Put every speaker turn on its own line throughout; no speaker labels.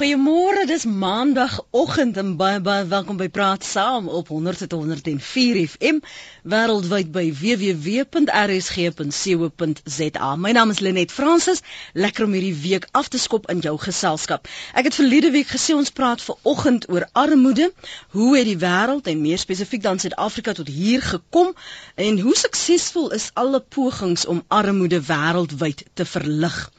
Goeiemôre, dis Maandagoggend en baie baie welkom by Praat Saam op 100.104 FM wêreldwyd by www.rsg.co.za. My naam is Lenet Fransis. Lekker om hierdie week af te skop in jou geselskap. Ek het verlede week gesê ons praat ver oggend oor armoede. Hoe het die wêreld en meer spesifiek dan Suid-Afrika tot hier gekom en hoe suksesvol is alle pogings om armoede wêreldwyd te verlig?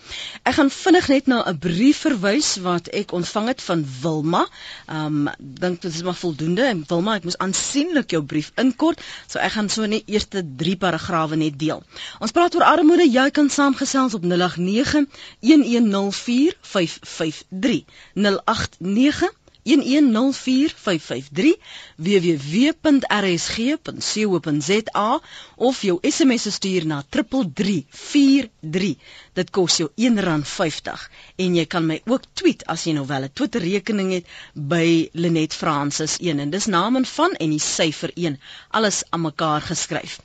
Ek gaan vinnig net na 'n brief verwys wat ek ek ontvang het van Wilma. Um dink dit is maar voldoende. En Wilma, ek moes aansienlik jou brief inkort, so ek gaan so net eerste 3 paragrawe net deel. Ons praat oor armoede. Jy kan saamgesels op 089 1104 553 089 1104553 www.rsg.co.za of jou SMS stuur na 3343 dit kos jou R1.50 en jy kan my ook tweet as jy nou wel 'n Twitter rekening het by Lenet Francis 1 en dis naam en van en die syfer 1 alles aan mekaar geskryf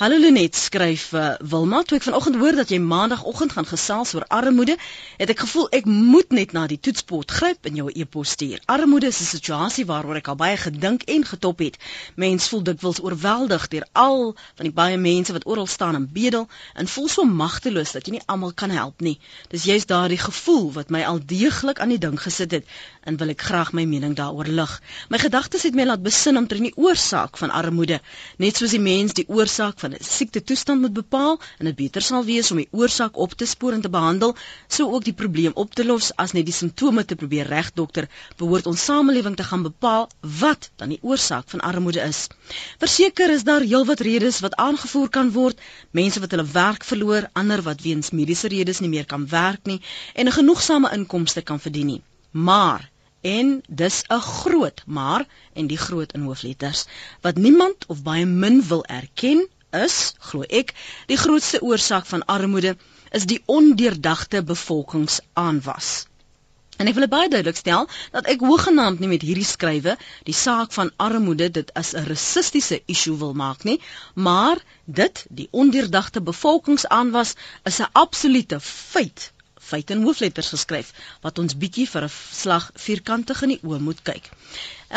Hallo Lenet skryf uh, Wilma. Toe ek vanoggend hoor dat jy maandagooggend gaan gesels oor armoede het ek gevoel ek moet net na die toetspot gryp en jou 'n e-pos stuur. Armoede is 'n situasie waaroor ek al baie gedink en getop het. Mens voel dikwels oorweldig deur al van die baie mense wat oral staan en bedel en voel so magteloos dat jy nie almal kan help nie. Dis juist daardie gevoel wat my al deeglik aan die ding gesit het en wil ek graag my mening daaroor lig. My gedagtes het my laat besin om ter die oorsaak van armoede, net soos die mens die oorsaak van 'n siekte toestand moet bepaal en dit beter sal wees om die oorsaak op te spoor en te behandel, so ook die probleem op te los as net die simptome te probeer regdokter, behoort ons samelewing te gaan bepaal wat dan die oorsaak van armoede is. Verseker is daar heelwat redes wat aangevoer kan word, mense wat hulle werk verloor, ander wat weens mediese redes nie meer kan werk nie en 'n genoegsame inkomste kan verdien nie maar en dis 'n groot maar en die groot in hoofletters wat niemand of baie min wil erken is glo ek die grootste oorsaak van armoede is die ondeurdagte bevolkingsaanwas en ek wil baie duidelik stel dat ek hoegenaamd nie met hierdie skrywe die saak van armoede dit as 'n rassistiese issue wil maak nie maar dit die ondeurdagte bevolkingsaanwas is 'n absolute feit feite in hoofletters geskryf wat ons bietjie vir 'n slag vierkantig in die oë moet kyk.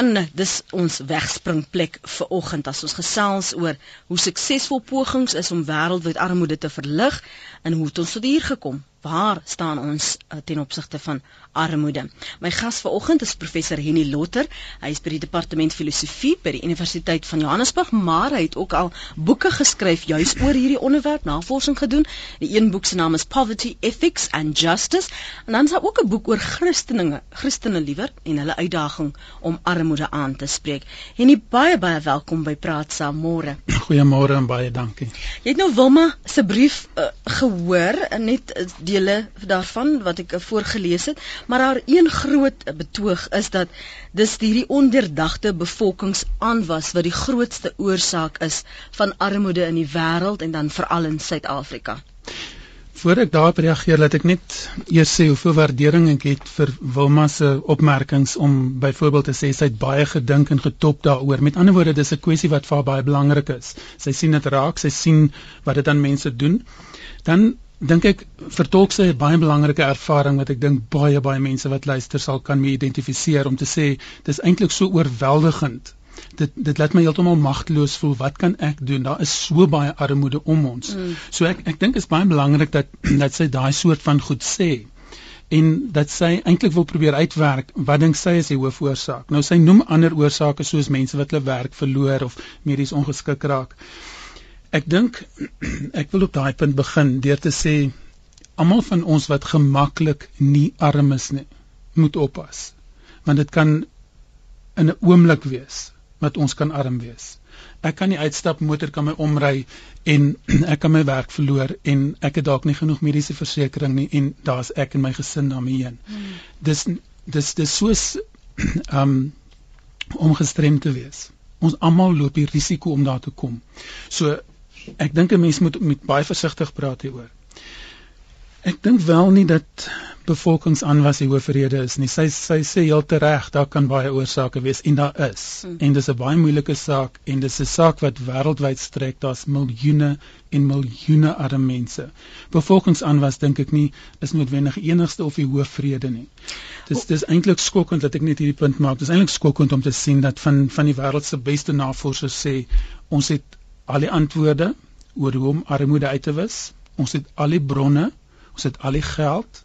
En eh, dis ons wegspringplek vir oggend as ons gesels oor hoe suksesvol pogings is om wêreldwyd armoede te verlig en hoe het ons tot hier gekom? Waar staan ons uh, ten opsigte van armoede? My gas vanoggend is professor Henny Lotter. Hy is by die departement filosofie by die Universiteit van Johannesburg, maar hy het ook al boeke geskryf juis oor hierdie onderwerp, navorsing gedoen. Die een boek se naam is Poverty, Ethics and Justice, en dan is daar ook 'n boek oor Christene, Christene liewer en hulle uitdaging om armoede aan te spreek. Henny, baie baie welkom by Praat Saam môre.
Goeiemôre en baie dankie.
Jy het nou Wilma se brief uh, gehoor en net uh, dele daarvan wat ek voorgeles het, maar daar een groot betoog is dat dis hierdie onderdagte bevolkingsaanwas wat die grootste oorsaak is van armoede in die wêreld en dan veral in Suid-Afrika.
Voor ek daarop reageer, laat ek net eers sê hoeveel waardering ek het vir Wilma se opmerkings om byvoorbeeld te sê sy het baie gedink en getop daaroor. Met ander woorde, dis 'n kwessie wat vir haar baie belangrik is. Sy sien dit raak, sy sien wat dit aan mense doen. Dan dink ek vertolk sy 'n baie belangrike ervaring wat ek dink baie baie mense wat luister sal kan mee identifiseer om te sê dis eintlik so oorweldigend. Dit dit laat my heeltemal magteloos voel. Wat kan ek doen? Daar is so baie armoede om ons. Mm. So ek ek dink is baie belangrik dat dat sy daai soort van goed sê en dat sy eintlik wil probeer uitwerk wat dink sy is die hoofoorsaak. Nou sy noem ander oorsake soos mense wat hulle werk verloor of medies ongeskik raak. Ek dink ek wil op daai punt begin deur te sê almal van ons wat gemaklik nie arm is nie, moet oppas. Want dit kan in 'n oomblik wees wat ons kan arm wees. Ek kan nie uitstap, motor kan my omry en ek kan my werk verloor en ek het dalk nie genoeg mediese versekerings nie en daar's ek en my gesin daarmee heen. Hmm. Dis dis dis soos um om gestrem te wees. Ons almal loop die risiko om daar te kom. So ek dink 'n mens moet met baie versigtig praat hieroor. Ek dink wel nie dat bevolkingsaanwas die hoofrede is nie. Sy sy sê heel reg, daar kan baie oorsake wees en daar is. Hmm. En dis 'n baie moeilike saak en dis 'n saak wat wêreldwyd strek. Daar's miljoene en miljoene arme mense. Bevolkingsaanwas dink ek nie is noodwendig enigste of die hoofrede nie. Dis dis eintlik skokkend dat ek net hierdie punt maak. Dis eintlik skokkend om te sien dat van van die wêreld se beste navorsers sê ons het al die antwoorde oor hoe om armoede uit te wis. Ons het al die bronne, ons het al die geld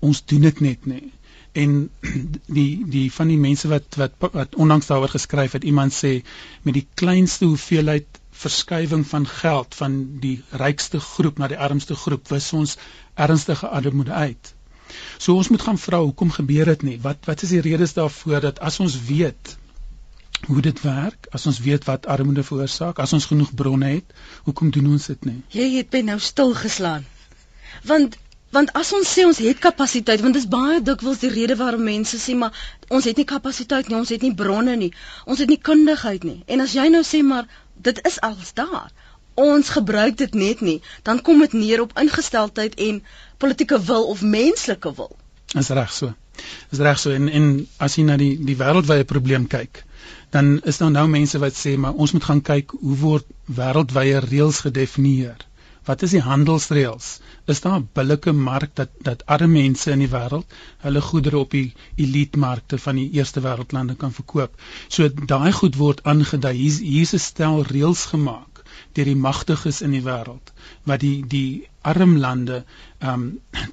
ons doen dit net nie en die die van die mense wat wat wat onlangs daaroor geskryf het iemand sê met die kleinste hoeveelheid verskywing van geld van die rykste groep na die armste groep wis ons ernstige armoede uit. So ons moet gaan vra hoekom gebeur dit nie? Wat wat is die redes daarvoor dat as ons weet hoe dit werk, as ons weet wat armoede veroorsaak, as ons genoeg bronne het, hoekom doen ons dit nie?
Jy het my nou stil geslaan. Want want as ons sê ons het kapasiteit want dit is baie dikwels die rede waarom mense sê maar ons het nie kapasiteit nie ons het nie bronne nie ons het nie kundigheid nie. En as jy nou sê maar dit is als daar. Ons gebruik dit net nie dan kom dit neer op ingesteldheid en politieke wil of menslike wil.
Is reg so. Is reg so. En en as jy na die die wêreldwye probleem kyk dan is daar nou mense wat sê maar ons moet gaan kyk hoe word wêreldwye reëls gedefinieer wat is die handelsreëls is daar 'n billike mark dat dat arme mense in die wêreld hulle goedere op die elitemarkte van die eerste wêreldlande kan verkoop. So daai goed word aangedui. Hier hier's 'n stel reëls gemaak deur die magtiges in die wêreld wat die die arm lande ehm um,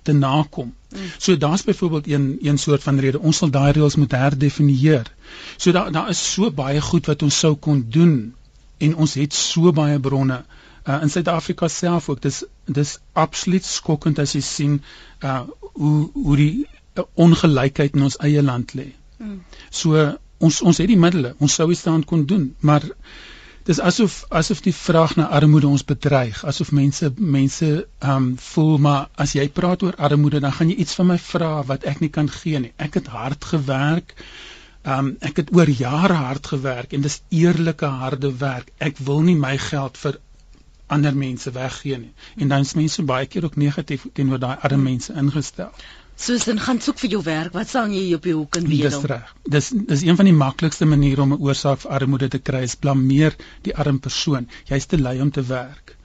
te nakom. Mm. So daar's byvoorbeeld een een soort van rede ons sal daai reëls moet herdefinieer. So daar daar is so baie goed wat ons sou kon doen en ons het so baie bronne uh, in Suid-Afrika self ook dis dis absoluut skokkend as jy sien uh hoe hoe die uh, ongelykheid in ons eie land lê. Hmm. So ons ons het die middele, ons sou iets daaraan kon doen, maar dis asof asof die vraag na armoede ons bedreig, asof mense mense um voel maar as jy praat oor armoede dan gaan jy iets van my vra wat ek nie kan gee nie. Ek het hard gewerk. Um ek het oor jare hard gewerk en dis eerlike harde werk. Ek wil nie my geld vir ander mense weggee nie. En dan is mense baie keer ook negatief teenoor daai arme mense ingestel.
Soos dan gaan soek vir jou werk, wat sal jy op jou hoek en weer
doen? Dis reg. Dis dis een van die maklikste maniere om 'n oorsaak vir armoede te kry, is blameer die arme persoon. Jy's te lui om te werk.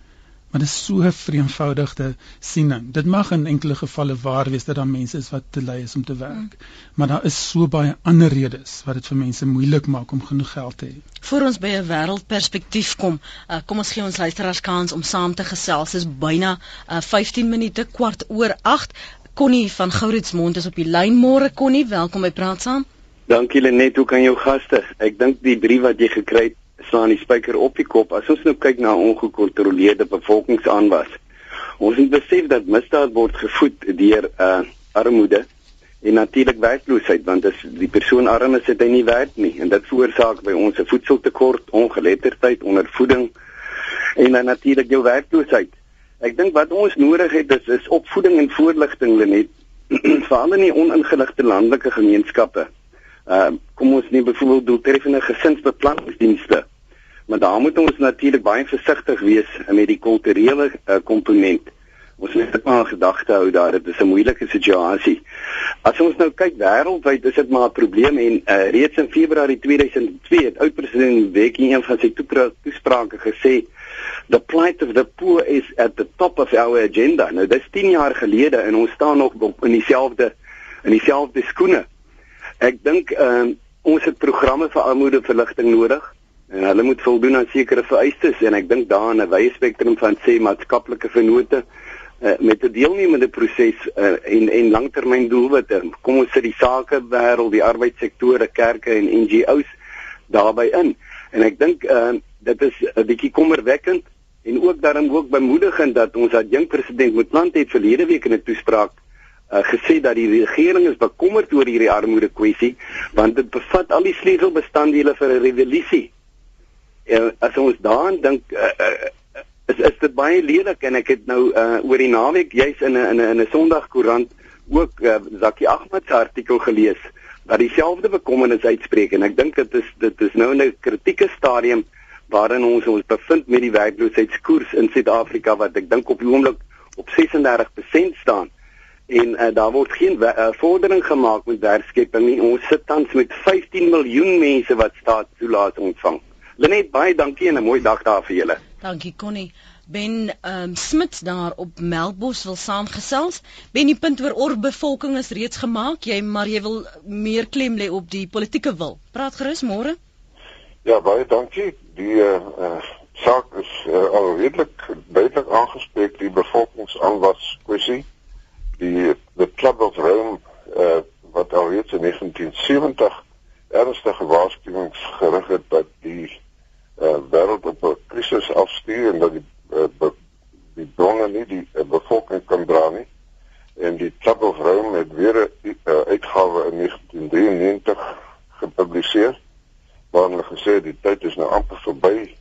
Maar dit is so 'n vreemvoudige siening. Dit mag in enkele gevalle waar wees dat daar mense is wat te lui is om te werk. Mm. Maar daar is so baie ander redes wat dit vir mense moeilik maak om genoeg geld te hê.
Voor ons by 'n wêreldperspektief kom, uh, kom ons gee ons luisteraars kans om saam te gesels. Dit is byna uh, 15 minute kwart oor 8. Connie van Gouritsmond is op die lyn. Môre Connie, welkom by Praat Saam.
Dankie Lenet, hoe kan jou gaste? Ek dink die brief wat jy gekry het slaan die spyker op die kop. As ons nou kyk na ongekontroleerde bevolkingsaanwas. Ons moet besef dat misdaad word gevoed deur uh armoede en natuurlik werkloosheid want as die persoon arm is, het hy nie werk nie en dit veroorsaak by ons 'n voedseltekort, ongeletterdheid, ondervoeding en dan natuurlik jou werkloosheid. Ek dink wat ons nodig het is, is opvoeding en voorligting net veral in die oningeligte landelike gemeenskappe. Uh kom ons neem byvoorbeeld doeltreffende gesinsbeplanningsdienste maar daar moet ons natuurlik baie versigtig wees met die kulturele uh, komponent. Ons moet dit maar in gedagte hou daar dit is 'n moeilike situasie. As ons nou kyk wêreldwyd is dit maar 'n probleem en uh, reeds in Februarie 2002 het oud president Mbeki een van sy toesprake gesê the plight of the poor is at the top of our agenda. Nou dis 10 jaar gelede en ons staan nog in dieselfde in dieselfde skoene. Ek dink uh, ons het programme vir armoedeverligting nodig en hulle moet voldoen aan sekere vereistes en ek dink daar in 'n wye spektrum van sê maatskaplike vennote uh, met 'n deelnemende proses uh, en en langtermyndoelwitte. Kom ons sit die sake wêreld, die arbeidssektore, kerke en NGO's daarbey in. En ek dink uh, dit is 'n bietjie kommerwekkend en ook daarom ook bemoedigend dat ons adjunk president Motlanthe het verlede week in 'n toespraak uh, gesê dat die regering is bekommerd oor hierdie armoede kwessie want dit bevat al die sleutelbestanddele vir 'n revolusie. Uh, as ons daaraan dink uh, uh, is is dit baie lelik en ek het nou uh, oor die naweek juis in 'n in 'n Sondagkoerant ook uh, Zakie Ahmed se artikel gelees wat dieselfde bekommernis uitspreek. En ek dink dit is dit is nou 'n kritieke stadium waarin ons ons bevind met die werkloosheidskoers in Suid-Afrika wat ek dink op die oomblik op 36% staan en uh, daar word geen uh, vordering gemaak met werkskepping nie. Ons sit tans met 15 miljoen mense wat staatstoelaat ontvang. Lenet baie dankie en 'n mooi dag daar vir julle.
Dankie Connie. Ben um, Smit daar op Melkbos wil saamgesels. Ben die punt oor oorbevolking is reeds gemaak. Jy maar jy wil meer klem lê op die politieke wil. Praat gerus môre.
Ja, baie dankie. Die uh, saak is uh, al redelik duidelik aangespreek die bevolkingsaanwas kwessie. Die the Club of Rome uh wat al reeds in 1970 ernstige waarskuwings gerig het dat die uh wêreld op 'n krisis afstuur en dat die uh, die bronne nie die uh, bevolking kan dra nie. En die Club of Rome het weer 'n uh, uitgawe in 1993 gepubliseer waar hulle gesê die tyd is nou amper verby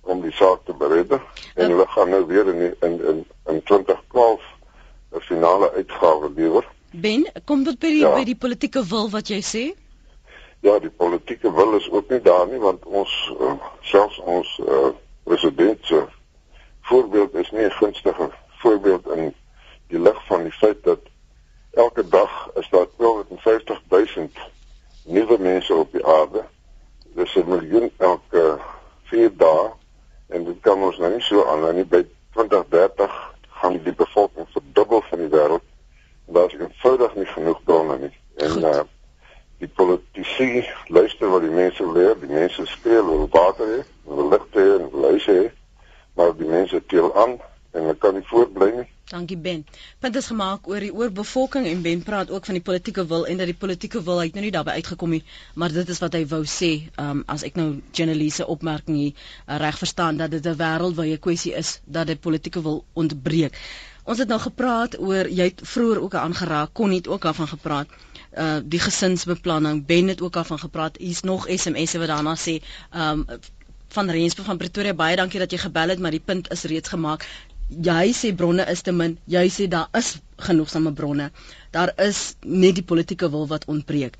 om die saak te beredder en hulle gaan nou weer in die, in in in 2012 'n finale uitgawe lewer.
Ben, kom dit by die ja. by die politieke wil wat jy sê?
Ja, die politieke wil is ook nie daar nie want ons uh, selfs ons uh, president se voorbeeld is nie 'n gunstige voorbeeld in die lig van die feit dat elke dag is daar 250 000 nuwe mense op die aarde. Dis 'n miljoen elke 4 dae en dit kan ons nou nie so aanhou nie by 2030 gaan die bevolking verdubbel van die wêreld daar is eenvoudig nie genoeg bronne nie en uh, die politici luister wat die mense leer die mense skree oor water hê oor ligte en huise hê maar die mense teel aan en hulle kan nie voortbly nie
Dankie Ben. Is gemaak oor die oorbevolking en Ben praat ook van die politieke wil en dat die politieke wil uit nou nie daarbey uitgekom nie, maar dit is wat hy wou sê, um, as ek nou journaliste opmerking hier uh, reg verstaan dat dit 'n wêreldwye kwessie is dat die politieke wil ontbreek. Ons het nou gepraat oor jy het vroeër ook aangeraak, kon nie ook daarvan gepraat uh die gesinsbeplanning Ben het ook daarvan gepraat. Hier's nog SMS'e wat daarna sê um van Rensburg van Pretoria baie dankie dat jy gebel het maar die punt is reeds gemaak jy sê bronne is te min, jy sê daar is genoegsame bronne. Daar is net die politieke wil wat ontbreek.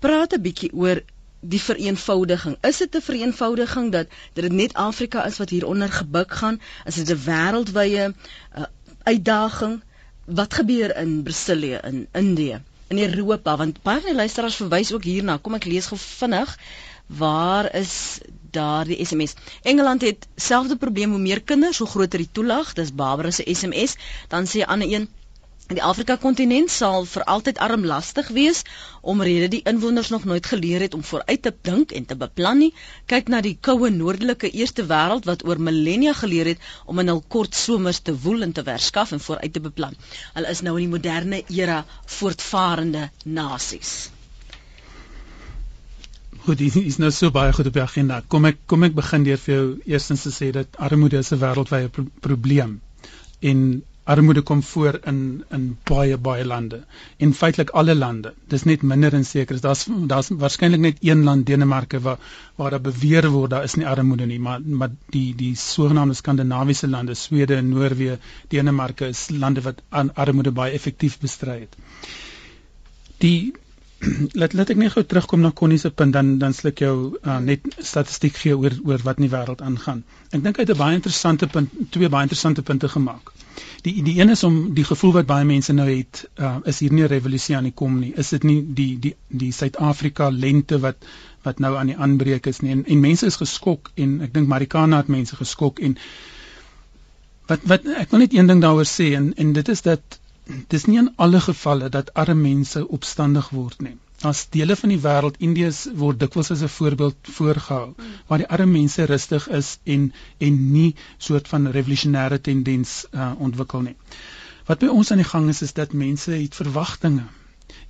Praat 'n bietjie oor die vereenvoudiging. Is dit 'n vereenvoudiging dat dit net Afrika is wat hieronder gebuk gaan? Is dit 'n wêreldwye uh, uitdaging? Wat gebeur in Brasilia, in Indië, in Europa? Want baie luisteraars verwys ook hierna. Kom ek lees gou vinnig. Waar is daardie SMS. Engeland het selfde probleem hoe meer kinders, hoe groter die toelag. Dis Barbara se SMS. Dan sê 'n ander een Die Afrika kontinent sal vir altyd armlastig wees omrede die inwoners nog nooit geleer het om vooruit te dink en te beplan nie. Kyk na die koue noordelike eerste wêreld wat oor millennia geleer het om in hul kort somers te woel en te verskaf en vooruit te beplan. Hulle is nou in die moderne era voortvarende nasies.
Goed, dit is nou so baie goed op die agenda. Kom ek kom ek begin deur vir jou eerstens te sê dat armoede is 'n wêreldwye pro probleem. En armoede kom voor in in baie baie lande. En feitelik alle lande. Dis net minder in seker. Daar's daar's waarskynlik net een land, Denemarke, waar waar daar beweer word daar is nie armoede nie, maar maar die die sogenaamde skandinawiese lande, Swede, Noorwe, Denemarke is lande wat aan armoede baie effektief bestry het. Die laat laat ek net gou terugkom na Connie se punt dan dan sluk jou uh, net statistiek gee oor oor wat in die wêreld aangaan. Ek dink hy het 'n baie interessante punt twee baie interessante punte gemaak. Die die een is om die gevoel wat baie mense nou het, uh, is hier nie 'n revolusie aan die kom nie. Is dit nie die die die Suid-Afrika lente wat wat nou aan die aanbreek is nie. En, en mense is geskok en ek dink Marikana het mense geskok en wat wat ek wil net een ding daaroor sê en en dit is dat dis nie in alle gevalle dat arme mense opstandig word nie. As dele van die wêreld Indiës word dikwels as 'n voorbeeld voorgehou waar die arme mense rustig is en en nie soort van revolusionêre tendens uh, ontwikkel nie. Wat by ons aan die gang is is dat mense het verwagtinge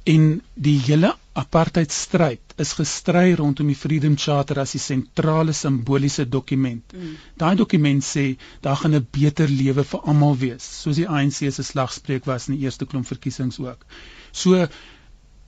en die hele apartheidstryd is gestry rondom die Freedom Charter as die sentrale simboliese dokument. Mm. Daai dokument sê daar gaan 'n beter lewe vir almal wees, soos die ANC se slagspreuk was in die eerste klomp verkiesings ook. So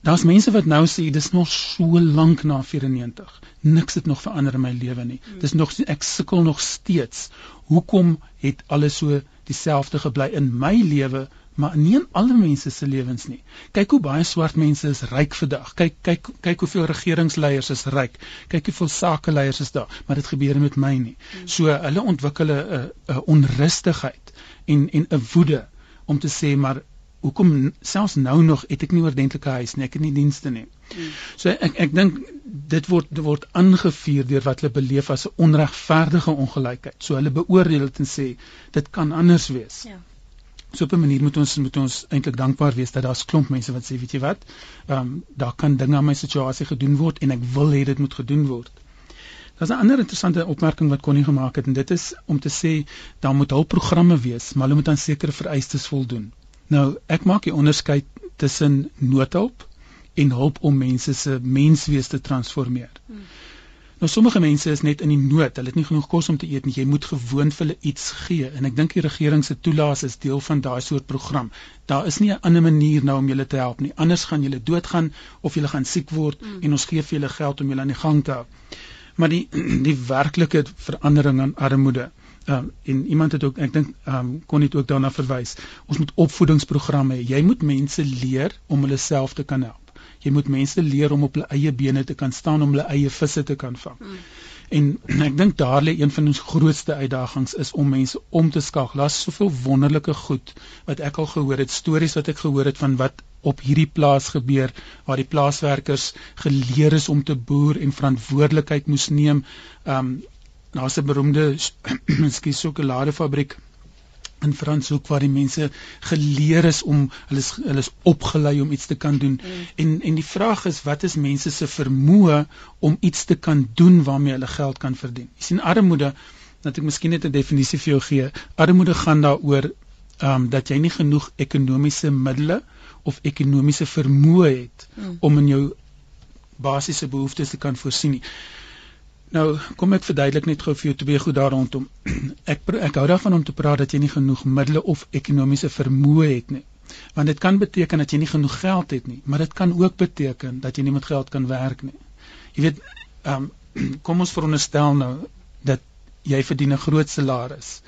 daar's mense wat nou sê dis nog so lank na 94. Niks het nog verander in my lewe nie. Mm. Dis nog ek sukkel nog steeds. Hoekom het alles so dieselfde gebly in my lewe? Maar nie in alle mense se lewens nie. Kyk hoe baie swart mense is ryk vandag. Kyk kyk kyk hoeveel regeringsleiers is ryk. Kyk hoeveel sakeleiers is daar, maar dit gebeur met my nie. So hulle ontwikkel 'n 'n onrustigheid en en 'n woede om te sê maar hoekom selfs nou nog het ek nie oordentlike huis nie, ek het nie dienste nie. So ek ek dink dit word dit word aangevuur deur wat hulle beleef as 'n onregverdige ongelykheid. So hulle beoordeel dit en sê dit kan anders wees. Ja. So op 'n manier moet ons moet ons eintlik dankbaar wees dat daar's klomp mense wat sê weet jy wat, ehm um, daar kan dinge aan my situasie gedoen word en ek wil hê dit moet gedoen word. Daar's 'n ander interessante opmerking wat Connie gemaak het en dit is om te sê daar moet hulpprogramme wees, maar hulle moet aan sekere vereistes voldoen. Nou, ek maak die onderskeid tussen noodhulp en hulp om mense se menswees te transformeer. Hmm. Nou sommige mense is net in die nood, hulle het nie genoeg kos om te eet nie. Jy moet gewoon vir hulle iets gee en ek dink die regering se toelaas is deel van daai soort program. Daar is nie 'n ander manier nou om julle te help nie. Anders gaan julle doodgaan of julle gaan siek word hmm. en ons gee vir julle geld om julle aan die gang te hou. Maar die die werklike verandering aan armoede um, en iemand het ook ek dink um, kon dit ook daarna verwys ons moet opvoedingsprogramme hê jy moet mense leer om hulle self te kan help jy moet mense leer om op hulle eie bene te kan staan om hulle eie visse te kan vang. Hmm. en ek dink daar lê een van ons grootste uitdagings is om mense om te skakel. Daar's soveel wonderlike goed wat ek al gehoor het stories wat ek gehoor het van wat op hierdie plaas gebeur waar die plaaswerkers geleer is om te boer en verantwoordelikheid moes neem. Um daar's 'n beroemde skielik sjokoladefabriek in Franshoek waar die mense geleer is om hulle is hulle is opgelei om iets te kan doen mm. en en die vraag is wat is mense se vermoë om iets te kan doen waarmee hulle geld kan verdien jy sien armoede dat ek miskien net 'n definisie vir jou gee armoede gaan daaroor um, dat jy nie genoeg ekonomiese middele of ekonomiese vermoë het mm. om in jou basiese behoeftes te kan voorsien nie Nou, kom ek verduidelik net gou vir jou twee goed daar rondom. Ek ek hou daarvan om te praat dat jy nie genoeg middele of ekonomiese vermoë het nie. Want dit kan beteken dat jy nie genoeg geld het nie, maar dit kan ook beteken dat jy nie met geld kan werk nie. Jy weet, ehm um, kom ons veronderstel nou dat jy verdien 'n groot salaris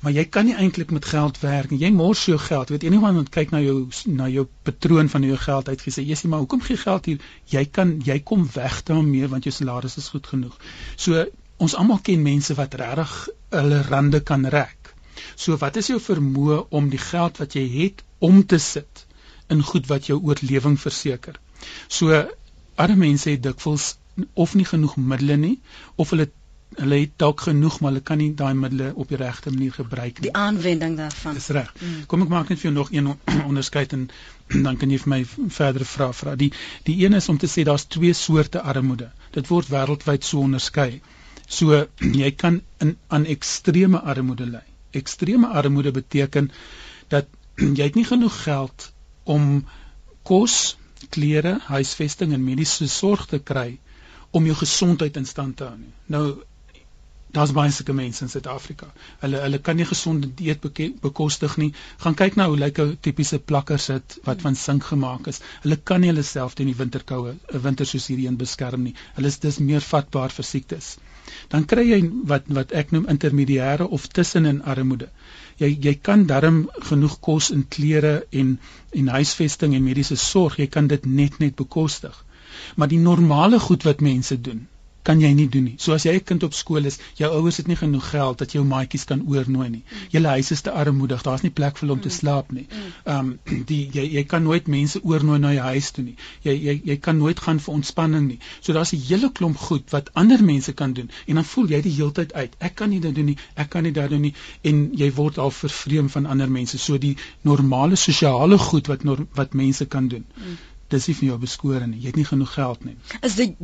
maar jy kan nie eintlik met geld werk nie. Jy mors jou geld. Jy weet enige iemand kyk na jou na jou patroon van jou geld uitgesê, "Jessie, maar hoekom gee geld hier? Jy kan jy kom weg daarmee want jou salaris is goed genoeg." So ons almal ken mense wat regtig hulle rande kan rek. So wat is jou vermoë om die geld wat jy het om te sit in goed wat jou oorlewing verseker? So arme mense het dikwels of nie genoeg middele nie of hulle hulle het dalk genoeg maar hulle kan nie daai middele op die regte manier gebruik
nie. Die aanwending daarvan.
Dis reg. Mm. Kom ek maak net vir jou nog een onderskeid en dan kan jy vir my verdere vra vra. Die die een is om te sê daar's twee soorte armoede. Dit word wêreldwyd so onderskei. So jy kan in aan ekstreme armoede ly. Ekstreme armoede beteken dat jy het nie genoeg geld om kos, klere, huisvesting en mediese sorg te kry om jou gesondheid in stand te hou nie. Nou daar's baie sulke mense in Suid-Afrika. Hulle hulle kan nie gesonde dieet bekostig nie. Gaan kyk na hoe lyk 'n tipiese plakker sit wat van sink gemaak is. Hulle kan nie hulle self teen die winterkoue, 'n winter soos hierdie een beskerm nie. Hulle is dis meer vatbaar vir siektes. Dan kry jy wat wat ek noem intermediêre of tussenin armoede. Jy jy kan darm genoeg kos en klere en en huisvesting en mediese sorg, jy kan dit net net bekostig. Maar die normale goed wat mense doen, kan jy nie doen nie. So as jy 'n kind op skool is, jou ouers het nie genoeg geld dat jou maatjies kan oornooi nie. Mm. Julle huis is te armoedig, daar's nie plek vir hulle om te mm. slaap nie. Ehm um, die jy jy kan nooit mense oornooi na jou huis toe nie. Jy jy jy kan nooit gaan vir ontspanning nie. So daar's 'n hele klomp goed wat ander mense kan doen en dan voel jy die heeltyd uit. Ek kan nie dit doen nie. Ek kan nie dit doen nie en jy word al vervreem van ander mense. So die normale sosiale goed wat wat mense kan doen. Mm dis nie vir jou beskore nie. Jy het nie genoeg geld nie.
Is dit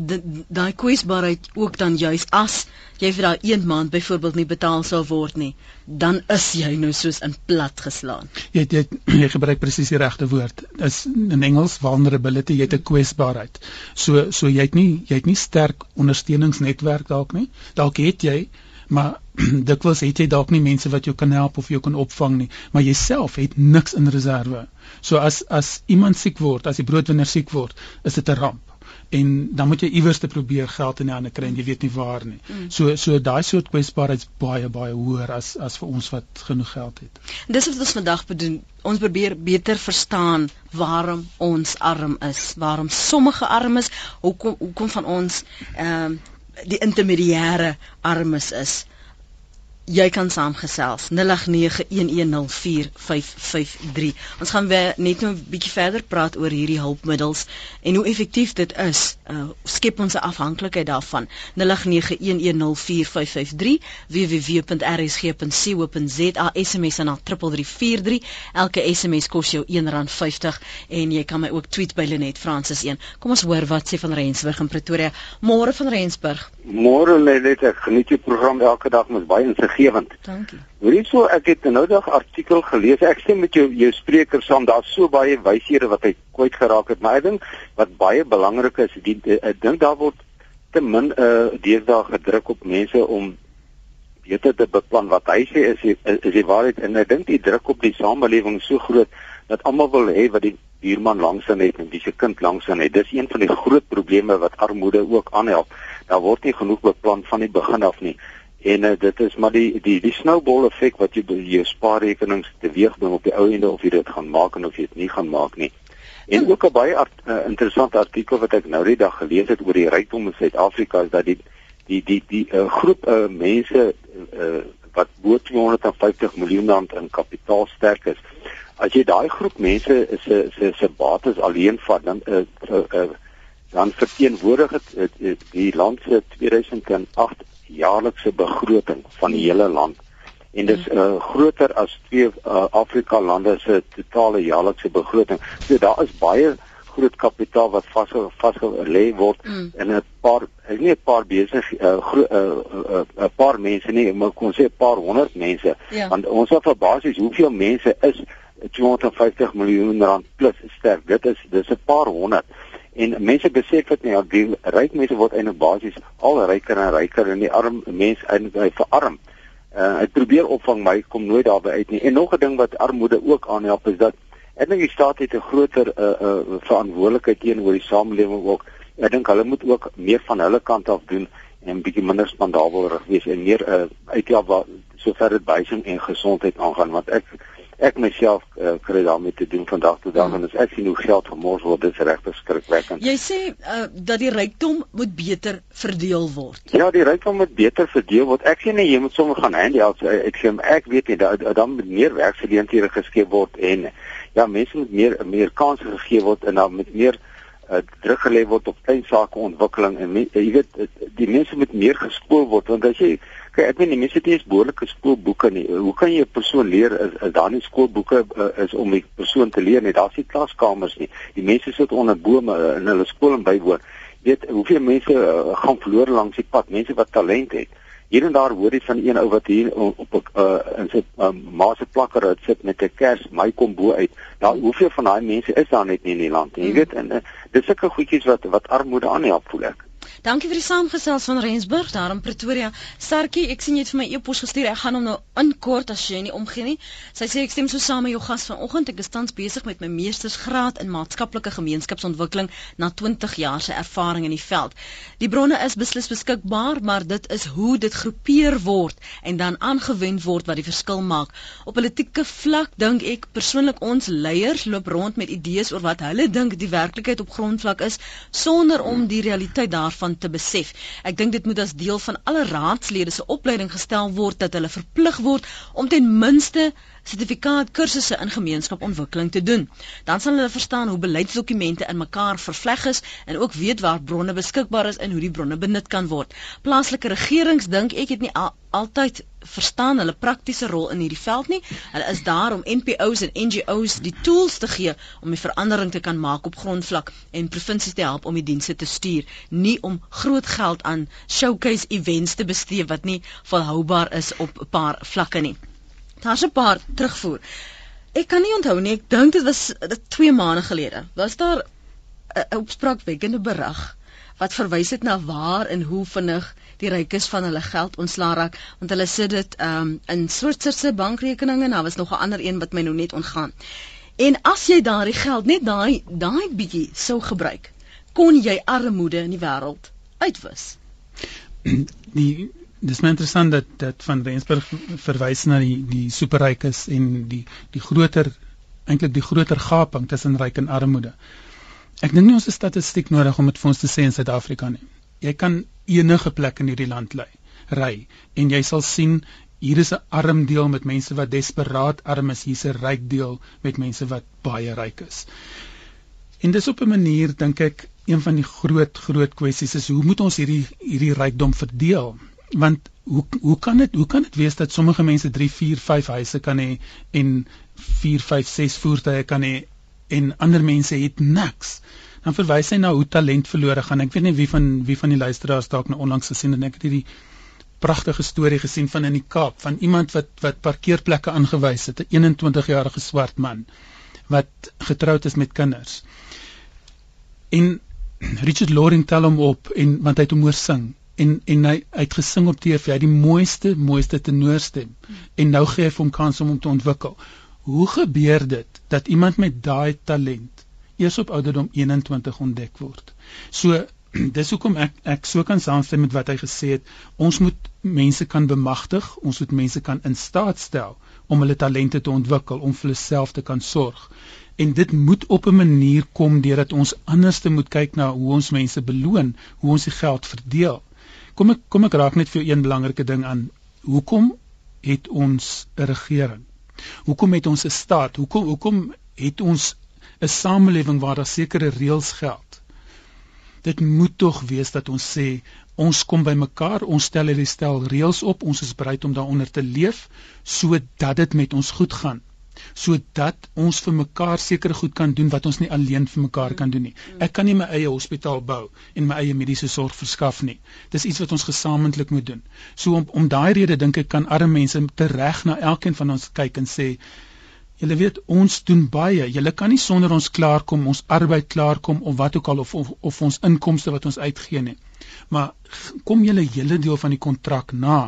daai kwesbaarheid ook dan juis as jy vir daai een maand byvoorbeeld nie betaal sou word nie, dan is jy nou soos in plat geslaan.
Jy het, jy, jy gebruik presies die regte woord. Dis in Engels vulnerability, jy het 'n kwesbaarheid. So so jy het nie jy het nie sterk ondersteuningsnetwerk dalk nie. Dalk het jy maar dikwels het jy dalk nie mense wat jou kan help of jou kan opvang nie, maar jouself het niks in reserve. So as as iemand siek word, as die broodwinner siek word, is dit 'n ramp. En dan moet jy iewers te probeer geld in die hande kry en jy weet nie waar nie. Mm. So so daai soort kwesbaarheid is baie baie hoër as as vir ons wat genoeg geld het.
Dis wat ons vandag bedoel. Ons probeer beter verstaan waarom ons arm is, waarom sommige armes, hoekom hoekom van ons ehm um, die intermediêre armes is. Jy kan saamgesels 0891104553. Ons gaan weer net nou 'n bietjie verder praat oor hierdie hulpmiddels en hoe effektief dit is. Uh, skep ons 'n afhanklikheid daarvan. 0891104553 www.rsg.co.za SMS na 3343. Elke SMS kos jou R1.50 en jy kan my ook tweet by Lenet Francis 1. Kom ons hoor wat sê van Rensburg in Pretoria. Môre van Rensburg.
Môre Lenet, ek geniet jou program elke dag met baie insig insiggewend.
Dankie.
Hoorie so, ek het nou dag artikel gelees. Ek stem met jou jou spreker saam. Daar's so baie wyshede wat hy kwyt geraak het, maar ek dink wat baie belangrik is, die ek dink daar word te min 'n uh, deesdae gedruk op mense om beter te beplan wat hy sê is is, is die waarheid en ek dink die druk op die samelewing so groot dat almal wil hê wat die buurman langs aan het en die se kind langs aan het. Dis een van die groot probleme wat armoede ook aanhelp. Daar word nie genoeg beplan van die begin af nie. En uh, dit is maar die die die snowball effek wat jy by jou spaarrekenings teweegbring op die ou ende of jy dit gaan maak en of jy dit nie gaan maak nie. En ja. ook 'n baie art, uh, interessante artikel wat ek nou die dag gelees het oor die rykdom in Suid-Afrika is dat die die die die uh, groep uh, mense uh, wat bo 250 miljoen rand in kapitaal sterk is. As jy daai groep mense se se se bates alleen vat dan uh, uh, uh, dan verteenwoordig dit uh, die land se 2008 jaarlikse begroting van die hele land en dit is uh, groter as twee uh, Afrika lande se totale jaarlikse begroting. So daar is baie groot kapitaal wat vas vasgelê word mm. in 'n paar nie 'n paar besig 'n uh, uh, uh, uh, paar mense nie, maar kon sê 'n paar honderd mense.
Ja.
Want ons het vir basies hoeveel mense is 250 miljoen rand plus sterk. Dit is dis 'n paar honderd. En mense besef dit nie, ja, die ryk mense word eintlik basies al ryker en ryker en die arm mense eintlik verarm. Uh ek probeer opvang my kom nooit daarby uit nie. En nog 'n ding wat armoede ook aanhelp is dat ek dink die staat het 'n groter uh uh verantwoordelikheid teenoor die samelewing ook. Ek dink hulle moet ook meer van hulle kant af doen en 'n bietjie minder spandabelrig wees en meer uh uithelp wat sover dit behuising en gesondheid aangaan want ek ek myself uh, kry daarmee te doen vandag tot dan hmm. en as ek sien hoe geld gemors word dit is regtig skrikwekkend.
Jy sê uh, dat die rykdom moet beter verdeel word.
Ja, die rykdom moet beter verdeel word. Ek sê nee, jy moet sommer gaan handouts ek sê ek weet nie dat dan moet meer werksgeleenthede geskep word en ja, mense moet meer meer kansse gegee word en dan met meer uh, druk gelê word op klein sake ontwikkeling en jy weet die mense moet meer geskool word want as jy Kyk, ek weet nie mense het nie eens behoorlike skoolboeke nie. Hoe kan jy 'n persoon leer as, as daar nie skoolboeke uh, is om die persoon te leer nie? Daar's nie klaskamers nie. Die mense sit onder bome uh, in hulle skool en bywoon. Weet hoeveel mense uh, gaan verloor langs die pad, mense wat talent het. Hier en daar hoor jy van een ou wat hier op 'n uh, in sy um, ma se plakker het sit met 'n kers, my kom bo uit. Nou hoeveel van daai mense is daar net nie in die land nie? Jy weet en uh, dis sulke goedjies wat wat armoede aanhelp voel ek.
Dankie vir die saamgesels van Rensburg daar in Pretoria. Sarkie, ek sien jy het vir my e-pos gestuur. Ek gaan hom nou inkort as jy nie omgee nie. Sy sê ek stem so saam met jou gas vanoggend. Ek is tans besig met my meestersgraad in maatskaplike gemeenskapsontwikkeling na 20 jaar se ervaring in die veld. Die bronne is beslis beskikbaar, maar dit is hoe dit groepeer word en dan aangewend word wat die verskil maak. Op politieke vlak dink ek persoonlik ons leiers loop rond met idees oor wat hulle dink die werklikheid op grondvlak is sonder om die realiteit daarvan te besef. Ek dink dit moet as deel van alle raadslede se opleiding gestel word dat hulle verplig word om ten minste sertifikaat kursusse in gemeenskapontwikkeling te doen. Dan sal hulle verstaan hoe beleidsdokumente in mekaar vervleg is en ook weet waar bronne beskikbaar is en hoe die bronne benut kan word. Plaaslike regerings dink ek het nie al, altyd verstaan hulle praktiese rol in hierdie veld nie. Hulle is daar om NPO's en NGO's die tools te gee om die verandering te kan maak op grondvlak en provinsies te help om die dienste te stuur, nie om groot geld aan showcase events te bestee wat nie volhoubaar is op 'n paar vlakke nie. Daar's 'n paar terugvoer. Ek kan nie onthou nie, ek dink dit was dit 2 maande gelede. Was daar 'n opspraakwekkende berig wat verwys het na waar en hoe vinnig die rykes van hulle geld ontslaa raak, want hulle sit dit um, in Switserse bankrekeninge en daar was nog 'n ander een wat my nou net ontgaan. En as jy daardie geld net daai daai bietjie sou gebruik, kon jy armoede in die wêreld uitwis.
Die dis my interessant dat dat van Rensburg verwys na die die superrykes en die die groter eintlik die groter gaping tussen ryk en armoede. Ek dink nie ons het statistiek nodig om dit vir ons te sê in Suid-Afrika nie. Jy kan enige plek in hierdie land lê ry en jy sal sien hier is 'n arm deel met mense wat desperaat arm is, hier's 'n ryk deel met mense wat baie ryk is. En dis op 'n manier dink ek een van die groot groot kwessies is hoe moet ons hierdie hierdie rykdom verdeel? Want hoe hoe kan dit hoe kan dit wees dat sommige mense 3, 4, 5 huise kan hê en 4, 5, 6 voertuie kan hê en ander mense het niks? Dan verwys hy na hoe talent verlore gaan. Ek weet nie wie van wie van die luisteraars dalk nou onlangs gesien het en ek het hierdie pragtige storie gesien van in die Kaap van iemand wat wat parkeerplekke aangewys het, 'n 21-jarige swart man wat getroud is met kinders. En Richard Loring tel hom op en want hy het hom hoor sing en en hy, hy het gesing op TV, hy het die mooiste mooiste tenorstem en nou gee hy hom kans om hom te ontwikkel. Hoe gebeur dit dat iemand met daai talent eers op ouderdom 21 ontdek word? So dis hoekom ek ek so kan saamstem met wat hy gesê het. Ons moet mense kan bemagtig, ons moet mense kan in staat stel om hulle talente te ontwikkel, om vir hulle self te kan sorg. En dit moet op 'n manier kom deurdat ons anders te moet kyk na hoe ons mense beloon, hoe ons die geld verdeel. Kom ek kom ek raak net vir een belangrike ding aan. Hoekom het ons 'n regering? Hoekom het ons 'n staat? Hoekom hoekom het ons 'n samelewing waar daar sekere reëls geld? dit moet tog wees dat ons sê ons kom by mekaar, ons stel hierdie stel reëls op, ons is bereid om daaronder te leef sodat dit met ons goed gaan sodat ons vir mekaar seker goed kan doen wat ons nie alleen vir mekaar kan doen nie. Ek kan nie my eie hospitaal bou en my eie mediese sorg verskaf nie. Dis iets wat ons gesamentlik moet doen. So om om daai rede dink ek kan arme mense tereg na elkeen van ons kyk en sê Julle weet ons doen baie. Julle kan nie sonder ons klaarkom, ons arbeid klaarkom of wat ook al of of, of ons inkomste wat ons uitgee nie. Maar kom julle hele deel van die kontrak na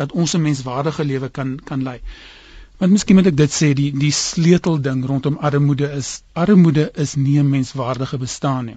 dat ons 'n menswaardige lewe kan kan lei. Want miskien moet ek dit sê die die sleutelding rondom armoede is armoede is nie 'n menswaardige bestaan nie.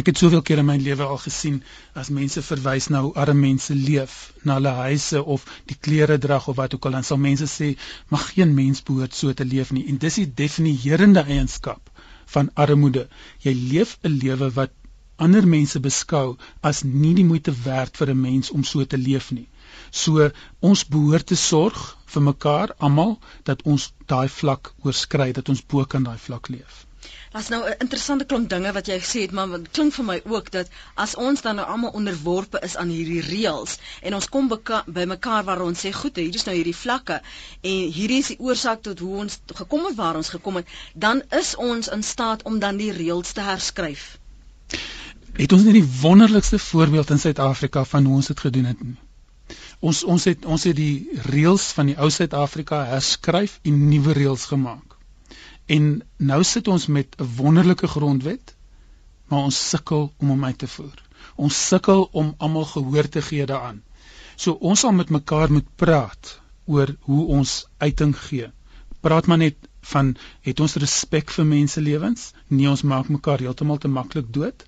Ek het soveel kere in my lewe al gesien as mense verwys na hoe arme mense leef, na hulle huise of die klere drag of wat ook al, dan sal mense sê, "Maar geen mens behoort so te leef nie." En dis die definierende eienskap van armoede. Jy leef 'n lewe wat ander mense beskou as nie die moeite werd vir 'n mens om so te leef nie. So ons behoort te sorg vir mekaar almal dat ons daai vlak oorskry, dat ons bo kan daai vlak leef.
Daar's nou 'n interessante klomp dinge wat jy gesê het, maar dit klink vir my ook dat as ons dan nou almal onderworpe is aan hierdie reëls en ons kom by mekaar waar ons sê goed, hier is nou hierdie vlakke en hierdie is die oorsaak tot hoe ons gekom het waar ons gekom het, dan is ons in staat om dan die reëls te herskryf.
Het ons nie die wonderlikste voorbeeld in Suid-Afrika van hoe ons dit gedoen het nie? Ons ons het ons het die reëls van die ou Suid-Afrika herskryf en nuwe reëls gemaak. En nou sit ons met 'n wonderlike grondwet, maar ons sukkel om hom uit te voer. Ons sukkel om almal gehoor te gee daaraan. So ons sal met mekaar moet praat oor hoe ons uiting gee. Praat maar net van het ons respek vir mense lewens? Nee, ons maak mekaar heeltemal te maklik dood.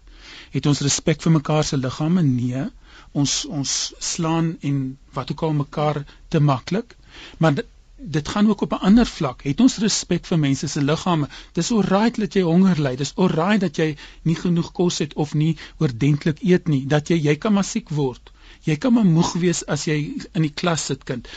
Het ons respek vir mekaar se liggame? Nee, ons ons slaan en wat ook al mekaar te maklik. Maar dit gaan ook op 'n ander vlak. Het ons respek vir mense se liggame? Dis alright dat jy honger ly. Dis alright dat jy nie genoeg kos het of nie oordentlik eet nie. Dat jy jy kan maar siek word. Jy kan maar moeg wees as jy in die klas sit, kind.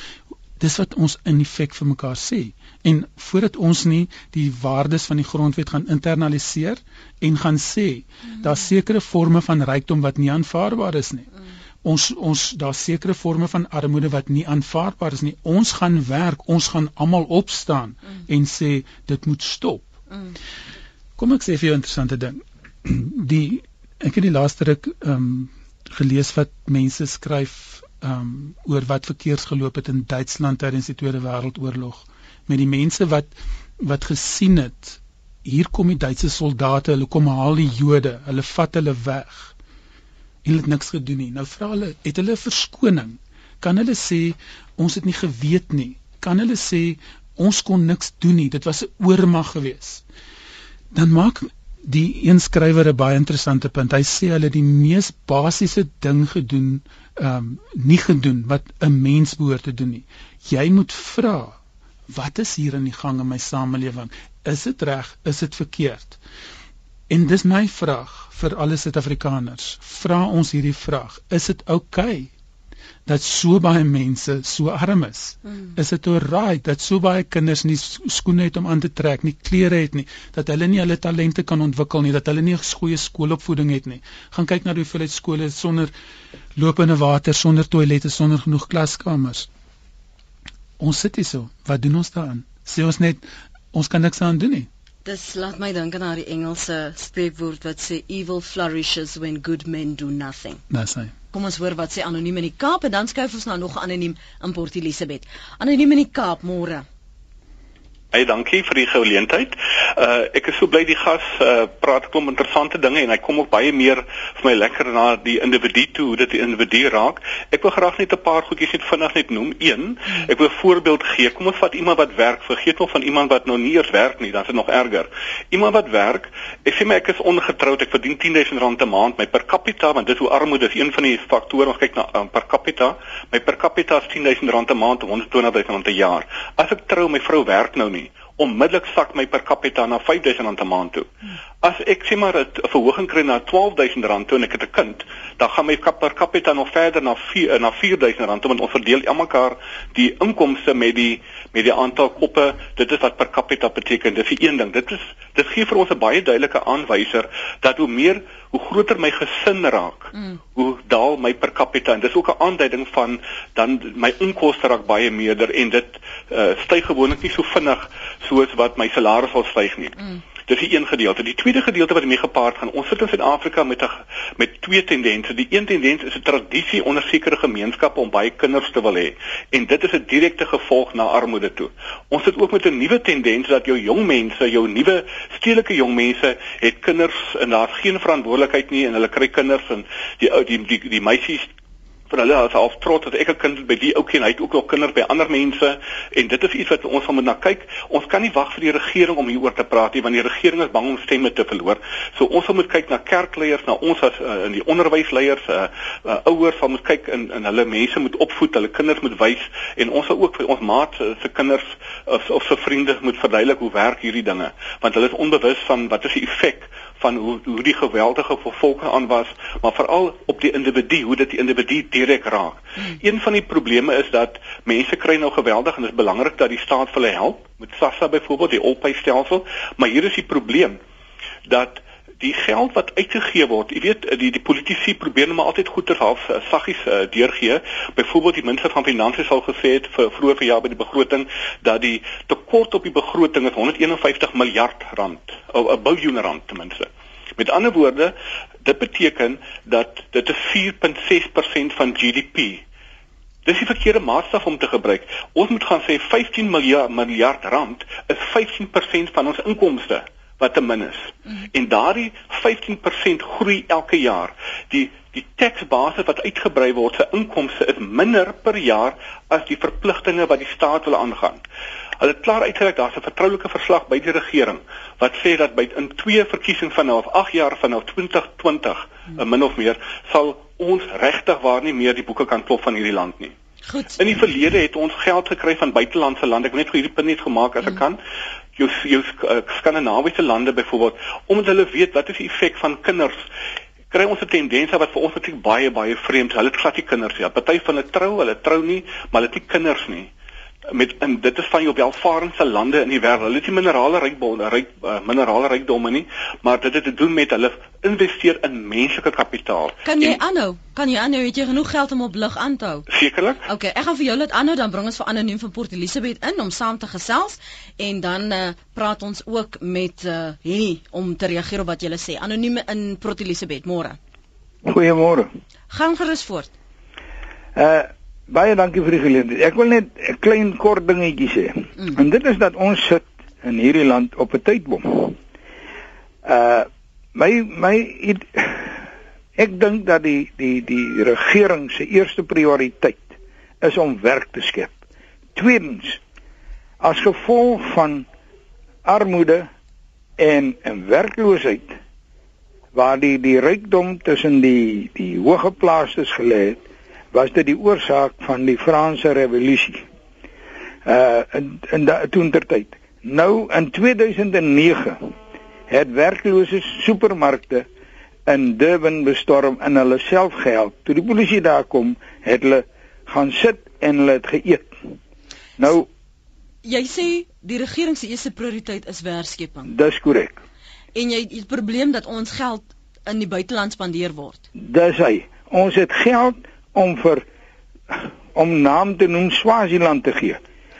Dis wat ons in effek vir mekaar sê. En voordat ons nie die waardes van die grondwet gaan internaliseer en gaan sê mm. daar's sekere forme van rykdom wat nie aanvaarbaar is nie. Mm ons ons daar sekere forme van armoede wat nie aanvaarbaar is nie. Ons gaan werk, ons gaan almal opstaan mm. en sê dit moet stop. Mm. Kom ek sê vir jou 'n interessante ding. Die ek het die laaste ruk ehm um, gelees wat mense skryf ehm um, oor wat verkeers geloop het in Duitsland tydens die Tweede Wêreldoorlog met die mense wat wat gesien het hier kom die Duitse soldate, hulle kom haal die Jode, hulle vat hulle weg en hulle het niks gedoen nie. Nou vra hulle, het hulle verskoning? Kan hulle sê ons het nie geweet nie? Kan hulle sê ons kon niks doen nie? Dit was 'n oormag geweest. Dan maak die een skrywer 'n baie interessante punt. Hy sê hulle die mees basiese ding gedoen, ehm um, nie gedoen wat 'n mens behoort te doen nie. Jy moet vra, wat is hier in die gang in my samelewing? Is dit reg? Is dit verkeerd? En dis my vraag vir alle Suid-Afrikaners. Vra ons hierdie vraag: Is dit oukei okay dat so baie mense so arm is. Mm. Is dit alright dat so baie kinders nie skoene het om aan te trek nie, klere het nie, dat hulle nie hulle talente kan ontwikkel nie, dat hulle nie 'n goeie skoolopvoeding het nie. Gaan kyk na die hoeveelheid skole sonder lopende water, sonder toilette, sonder genoeg klaskamers. Ons sit hier so. Wat doen ons daaraan? Sê ons net ons kan niks aan doen nie.
Dis laat my dink aan die Engelse spreekwoord wat sê evil flourishes when good men do nothing.
Dis hy.
Kom ons hoor wat sê anoniem in die Kaap en dan skuif ons nou nog anoniem in Port Elizabeth. Anoniem in die Kaap, môre.
Baie dankie vir die geleentheid. Uh ek is so bly die gas uh praat kom interessante dinge en hy kom ook baie meer vir my lekker na die individu toe, hoe dit die individu raak. Ek wil graag net 'n paar goedjies net vinnig net noem. Een, ek wil 'n voorbeeld gee. Kom ons vat iemand wat werk. Vergeet nog van iemand wat nou nie eers werk nie, dan is dit nog erger. Iemand wat werk, ek sê my ek is ongetroud, ek verdien R10000 'n maand, my per capita, want dit is hoe armoede is een van die faktore ons kyk na um, per capita. My per capita is R10000 'n maand, R120000 'n jaar. As ek trou, my vrou werk nou nie onmiddellik sak my per capita na R5000 'n maand toe. As ek sê maar 'n verhoging kry na R12000 toe en ek het 'n kind, dan gaan my per capita nog verder na 4 na R4000 want ons verdeel almekaar die inkomste met die met die aantal koppe. Dit is wat per capita beteken. Dis die een ding. Dit is dit gee vir ons 'n baie duidelike aanwyser dat hoe meer hoe groter my gesin raak, mm. hoe daal my per capita en dis ook 'n aanduiding van dan my inkomste raak baie meerder en dit uh, styg gewoonlik nie so vinnig soos wat my salaris sal styg nie. Mm. Dis die een gedeelte. Die tweede gedeelte wat mee gepaard gaan. Ons sit in Suid-Afrika met 'n met twee tendense. Die een tendens is 'n tradisie onder sekere gemeenskappe om baie kinders te wil hê en dit is 'n direkte gevolg na armoede toe. Ons sit ook met 'n nuwe tendens dat jou jong mense, jou nuwe stedelike jong mense het kinders en daar's geen verantwoordelikheid nie en hulle kry kinders en die die die, die meisies vir hulle as half trots dat ek 'n kind by die ouetjie en hy het ook nog kinders by ander mense en dit is iets wat ons van moet na kyk. Ons kan nie wag vir die regering om hieroor te praat nie want die regering is bang om stemme te verloor. So ons moet kyk na kerkleiers, na ons as uh, in die onderwysleiers, uh, uh, ouers sal moet kyk in in hulle mense moet opvoed, hulle kinders moet wys en ons sal ook vir ons maat se kinders of, of se vriende moet verduidelik hoe werk hierdie dinge want hulle is onbewus van wat is die effek van hoe hoe die geweldige vervolging aan was, maar veral op die individu, hoe dit die individu direk raak. Hmm. Een van die probleme is dat mense kry nou geweldig en dit is belangrik dat die staat vir hulle help met SASSA byvoorbeeld die opboustelsel, maar hier is die probleem dat die geld wat uitgegee word, jy weet die die politici probeer net maar altyd goeder half uh, saggies uh, deurgee. Byvoorbeeld die minister van finansies sal gesê het vir vroeër verjaar by die begroting dat die tekort op die begroting is 151 miljard rand, 'n biljoen rand ten minste. Met ander woorde, dit beteken dat dit 'n 4.6% van GDP Dis die verkeerde maatstaf om te gebruik. Ons moet gaan sê 15 miljard miljard rand is 15% van ons inkomste wat te min is. Mm. En daardie 15% groei elke jaar. Die die teksbasis wat uitgebrei word se inkomste is minder per jaar as die verpligtinge wat die staat wil aangaan. Hulle het klaar uitgereik daar's 'n vertroulike verslag by die regering wat sê dat by in twee verkiesings van nou af 8 jaar van nou 2020 mm. min of meer sal ons regtig waar nie meer die boeke kan klop van hierdie land nie.
Goed.
In die verlede het ons geld gekry van buitelandse lande. Ek wil net vir hierdie punt net gemaak as ek mm. kan jou jou uh, skandinawiese lande byvoorbeeld omdat hulle weet wat is die effek van kinders kry ons 'n tendens wat vir ons natuurlik baie baie vreemd is. Hulle het glad nie kinders nie. Ja. Party van hulle trou, hulle trou nie, maar hulle het nie kinders nie met in dit is van jou welvarendste lande in die wêreld. Hulle het nie minerale rykbonde, ryk uh, minerale rykdomme nie, maar dit het te doen met hulle investeer in menslike kapitaal.
Kan jy aanhou? Kan jy aanhou? Het jy genoeg geld om op lig aan te hou?
Sekerlik.
OK, ek gaan vir jou laat aanhou dan bring ons vir anoniem van Port Elizabeth in om saam te gesels en dan uh, praat ons ook met uh, Henny om te reageer op wat jy sê. Anoniem in Port Elizabeth, môre.
Goeiemôre.
Gaan gerus voort.
Uh Baie dankie vir die geleentheid. Ek wil net 'n klein kort dingetjie sê. Mm. En dit is dat ons sit in hierdie land op 'n tydbom. Uh my my het, ek dink dat die die die regering se eerste prioriteit is om werk te skep. Tweedens as gevolg van armoede en en werkloosheid waar die die rykdom tussen die die hoëgeplaastes gelê het was dit die oorsaak van die Franse revolusie. Uh in in daai toentertyd. Nou in 2009 het werklose supermarkte in Durban bestorm en hulle self gehelp. Toe die polisie daar kom, het hulle gaan sit en hulle het geëet. Nou
jy sê die regering se eerste prioriteit is werkskepping.
Dis korrek.
En jy het die probleem dat ons geld in die buiteland spandeer word.
Dis hy. Ons het geld om vir om naam te noem Swaziland te gee.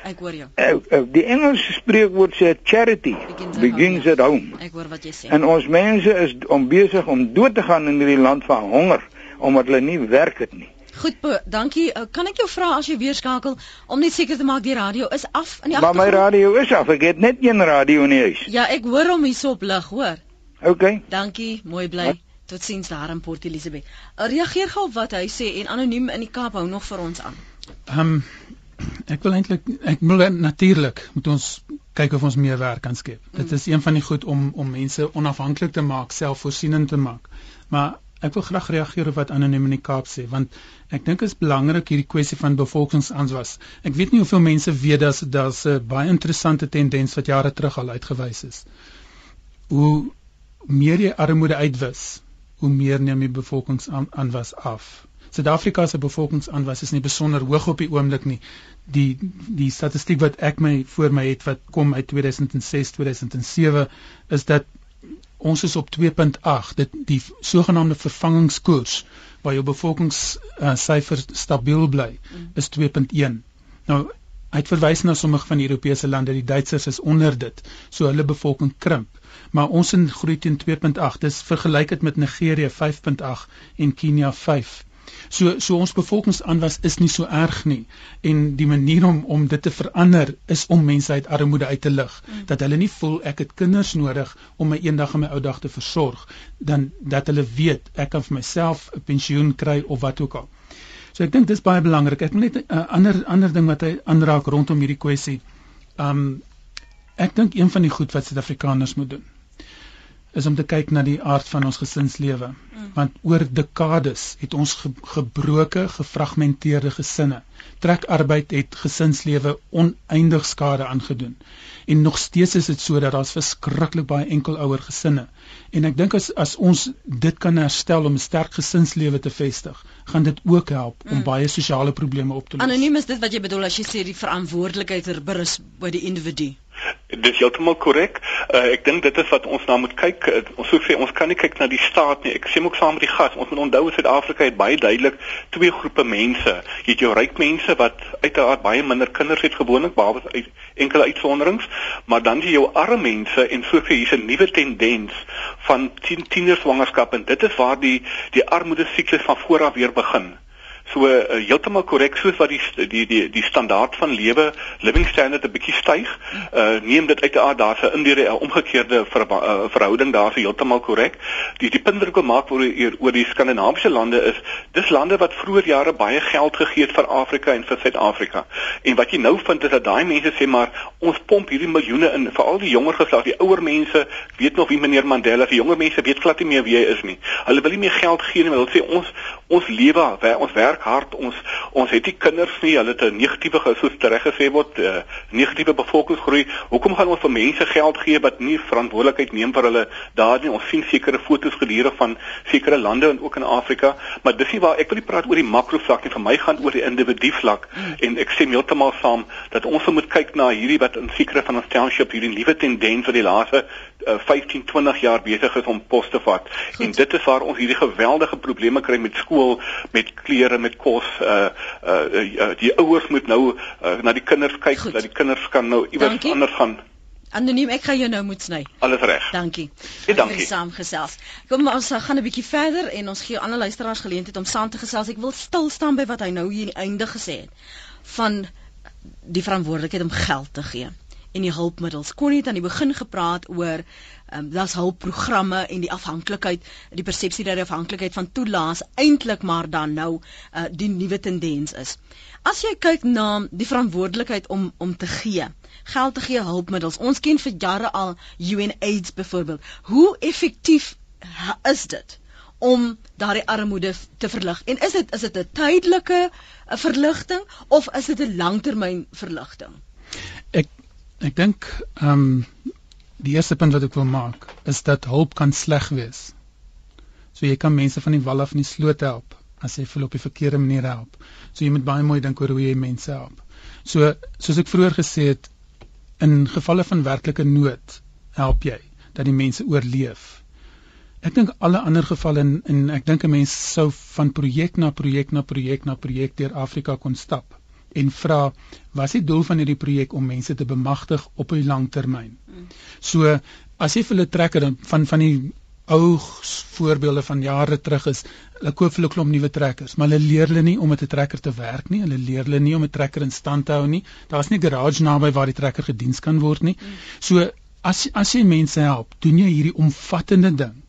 Ek hoor jou.
Eh, eh, Die Engelse spreekwoord sê charity
Begins at
begins
home,
at home.
Ek hoor wat jy sê.
En ons mense is om besig om dood te gaan in hierdie land van honger omdat hulle nie werk het nie.
Goed, po, dankie. Uh, Kan ek jou vra as jy weer skakel om net seker te maak die radio is af in die
Maar my
agtergrond?
radio is af. Ek het net een radio in die huis.
Ja, ek hoor hom hierso op lig, hoor.
OK.
Dankie, mooi bly. Totsiens daar in Port Elizabeth. Uh, reageer gou op wat hy sê en anoniem in die Kaap hou nog vir ons aan.
Ehm um, ek wil eintlik ek wil natuurlik moet ons kyk of ons meer werk kan skep. Mm. Dit is een van die goed om om mense onafhanklik te maak, selfvoorsienend te maak. Maar ek wil graag reageer op wat anoniem in die Kaap sê want ek dink is belangrik hierdie kwessie van bevolkingsaanwas. Ek weet nie hoeveel mense weet dat daar's 'n baie interessante tendens wat jare terug al uitgewys is. Hoe meer jy armoede uitwis, hoe meer neem die bevolkingsaanwas af. Suid-Afrika se bevolkingsaanwas is nie besonder hoog op die oomblik nie. Die die statistiek wat ek my voor my het wat kom uit 2006 2007 is dat ons is op 2.8 dit die sogenaamde vervangingskoers waar jou bevolkingssyfer uh, stabiel bly is 2.1 nou hy het verwys na sommige van die Europese lande. Die Duitsers is onder dit so hulle bevolking krimp. Maar ons in groei teen 2.8 dis vergelyk dit met Nigerië 5.8 en Kenia 5 So so ons bevolkingsaanwas is nie so erg nie. En die manier om om dit te verander is om mense uit armoede uit te lig. Mm. dat hulle nie voel ek het kinders nodig om my eendag in my ou dag te versorg. Dan dat hulle weet ek kan vir myself 'n pensioen kry of wat ook al. So ek dink dis baie belangrik. Ek wil net 'n uh, ander ander ding wat hy aanraak rondom hierdie kwessie. Um ek dink een van die goed wat Suid-Afrikaners moet doen is om te kyk na die aard van ons gesinslewe. Mm. Want oor dekades het ons ge gebroke, gefragmenteerde gesinne. Trekarbeid het gesinslewe oneindig skade aangedoen. En nog steeds is dit so dat daar's verskriklik baie enkelouer gesinne. En ek dink as as ons dit kan herstel om 'n sterk gesinslewe te vestig, gaan dit ook help om mm. baie sosiale probleme op te los.
Anoniem is dit wat jy bedoel as jy sê die verantwoordelikheid er berus by die individu.
Dis heeltemal korrek. Uh, ek dink dit is wat ons na moet kyk. Uh, ons sou sê ons kan nie kyk na die staat nie. Ek sê ook saam met die gas, ons moet onthou Suid-Afrika het baie duidelik twee groepe mense. Jy het jou ryk mense wat uiteraard baie minder kinders het gewoonlik behalwe uit enkele uitsonderings, maar dan jy jou arme mense en so sê hier's 'n nuwe tendens van tien, tienerswangerskap en dit is waar die die armoede siklus van voor af weer begin. So uh, heeltemal korrek soos wat die die die die standaard van lewe living standard 'n bietjie styg. Uh neem dit uit daar daar's 'n indiere 'n omgekeerde ver, uh, verhouding daar's heeltemal korrek. Die die punt wat ek wil maak oor oor die skandinawiese lande is dis lande wat vroeër jare baie geld gegee het vir Afrika en vir Suid-Afrika. En wat jy nou vind is dat daai mense sê maar ons pomp hierdie miljoene in veral die jonger geslag, die ouer mense weet nog wie meneer Mandela. Die jonger mense weet glad nie meer wie hy is nie. Hulle wil nie meer geld gee nie, hulle sê ons ons lewe, ons werk hard ons ons het nie kinders nie hulle het 'n negatiewe soos reg gesê word uh, negatiewe bevolkingsgroei. Hoekom gaan ons vir mense geld gee wat nie verantwoordelikheid neem vir hulle daar nie? Ons sien sekere fotos gedurig van sekere lande en ook in Afrika maar dis nie waar ek wil nie praat oor die makro vlak nie vir my gaan oor die individu vlak. En ek sê heeltemal saam dat ons moet kyk na hierdie wat in sekere van ons township hierdie nuwe tendens vir die laaste uh, 15 20 jaar besig is om pos te vat Goed. en dit is waar ons hierdie geweldige probleme kry met skool met klere met kos uh uh, uh die ouers moet nou uh, na die kinders kyk Goed. dat die kinders kan nou iewers anders gaan
Anoniem, ek gaan jou nou moet sny.
Alles reg.
Dankie.
Ja, dankie.
Saamgesels. Kom ons gaan 'n bietjie verder en ons gee ander luisteraars geleentheid om saam te gesels. Ek wil stil staan by wat hy nou hier in die einde gesê het van die verantwoordelikheid om geld te gee en die hulpmiddels. Kon nie aan die begin gepraat oor ehm um, daar's hulpprogramme en die afhanklikheid, die persepsie dat die afhanklikheid van toelaas eintlik maar dan nou uh, die nuwe tendens is. As jy kyk na die verantwoordelikheid om om te gee, geld te gee, hulpmiddels. Ons ken vir jare al UNAIDS byvoorbeeld. Hoe effektief is dit? om daardie armoede te verlig. En is dit is dit 'n tydelike eh, verligting of is dit 'n langtermyn verligting?
Ek ek dink ehm um, die eerste punt wat ek wil maak is dat hulp kan sleg wees. So jy kan mense van die wal af in die sloot help as jy hulle op die verkeerde manier help. So jy moet baie mooi dink oor hoe jy mense help. So soos ek vroeër gesê het, in gevalle van werklike nood help jy dat die mense oorleef. Ek dink alle ander gevalle en, en ek dink 'n mens sou van projek na projek na projek na projek deur Afrika kon stap en vra wat is die doel van hierdie projek om mense te bemagtig op 'n lang termyn. So as jy vir hulle trekker van van die ou voorbeelde van jare terug is hulle koop hulle klomp nuwe trekkers maar hulle leer hulle nie om met 'n trekker te werk nie. Hulle leer hulle nie om 'n trekker in stand te hou nie. Daar's nie 'n garage naby waar die trekker gediens kan word nie. So as as jy mense help doen jy hierdie omvattende ding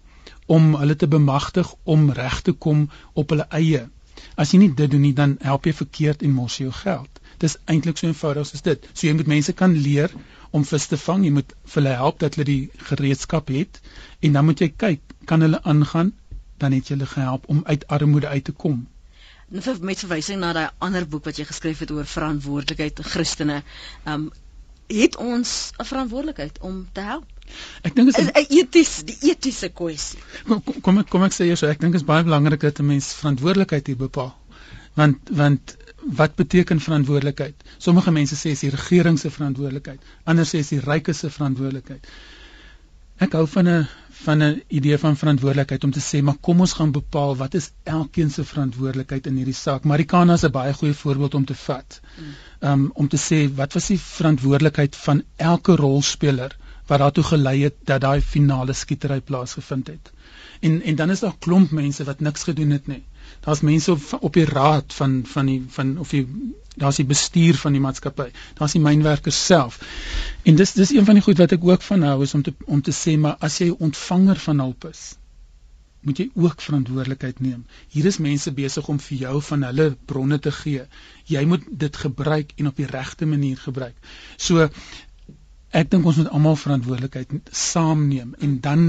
om hulle te bemagtig om reg te kom op hulle eie as jy nie dit doen nie dan help jy verkeerd en mors jou geld dis eintlik so eenvoudig soos dit so jy moet mense kan leer om vis te vang, jy moet vir hulle help dat hulle die gereedskap het en dan moet jy kyk, kan hulle aangaan? Dan het jy hulle gehelp om uit armoede uit te kom.
Met verwysing na daai ander boek wat jy geskryf het oor verantwoordelikheid te Christene, ehm um, het ons 'n verantwoordelikheid om te help.
Ek dink dit is
'n eties, die etiese kwessie.
Kom kom ek kom ek sê eers, ek dink dit is baie belangrik dat 'n mens verantwoordelikheid hier bepaal. Want want wat beteken verantwoordelikheid? Sommige mense sê dis die regering se verantwoordelikheid, ander sê dis die rykes se verantwoordelikheid. Ek hou van 'n van 'n idee van verantwoordelikheid om te sê, maar kom ons gaan bepaal wat is elkeen se verantwoordelikheid in hierdie saak. Marikana is 'n baie goeie voorbeeld om te vat. Um om te sê wat was die verantwoordelikheid van elke rolspeler wat daartoe gelei het dat daai finale skietery plaasgevind het. En en dan is daar klomp mense wat niks gedoen het nie daar's mense op op die raad van van die van of die daar's die bestuur van die maatskappy. Daar's die mynwerkers self. En dis dis een van die goed wat ek ook van hou is om te om te sê maar as jy ontvanger van hulp is, moet jy ook verantwoordelikheid neem. Hier is mense besig om vir jou van hulle bronne te gee. Jy moet dit gebruik en op die regte manier gebruik. So ek dink ons moet almal verantwoordelikheid saamneem en dan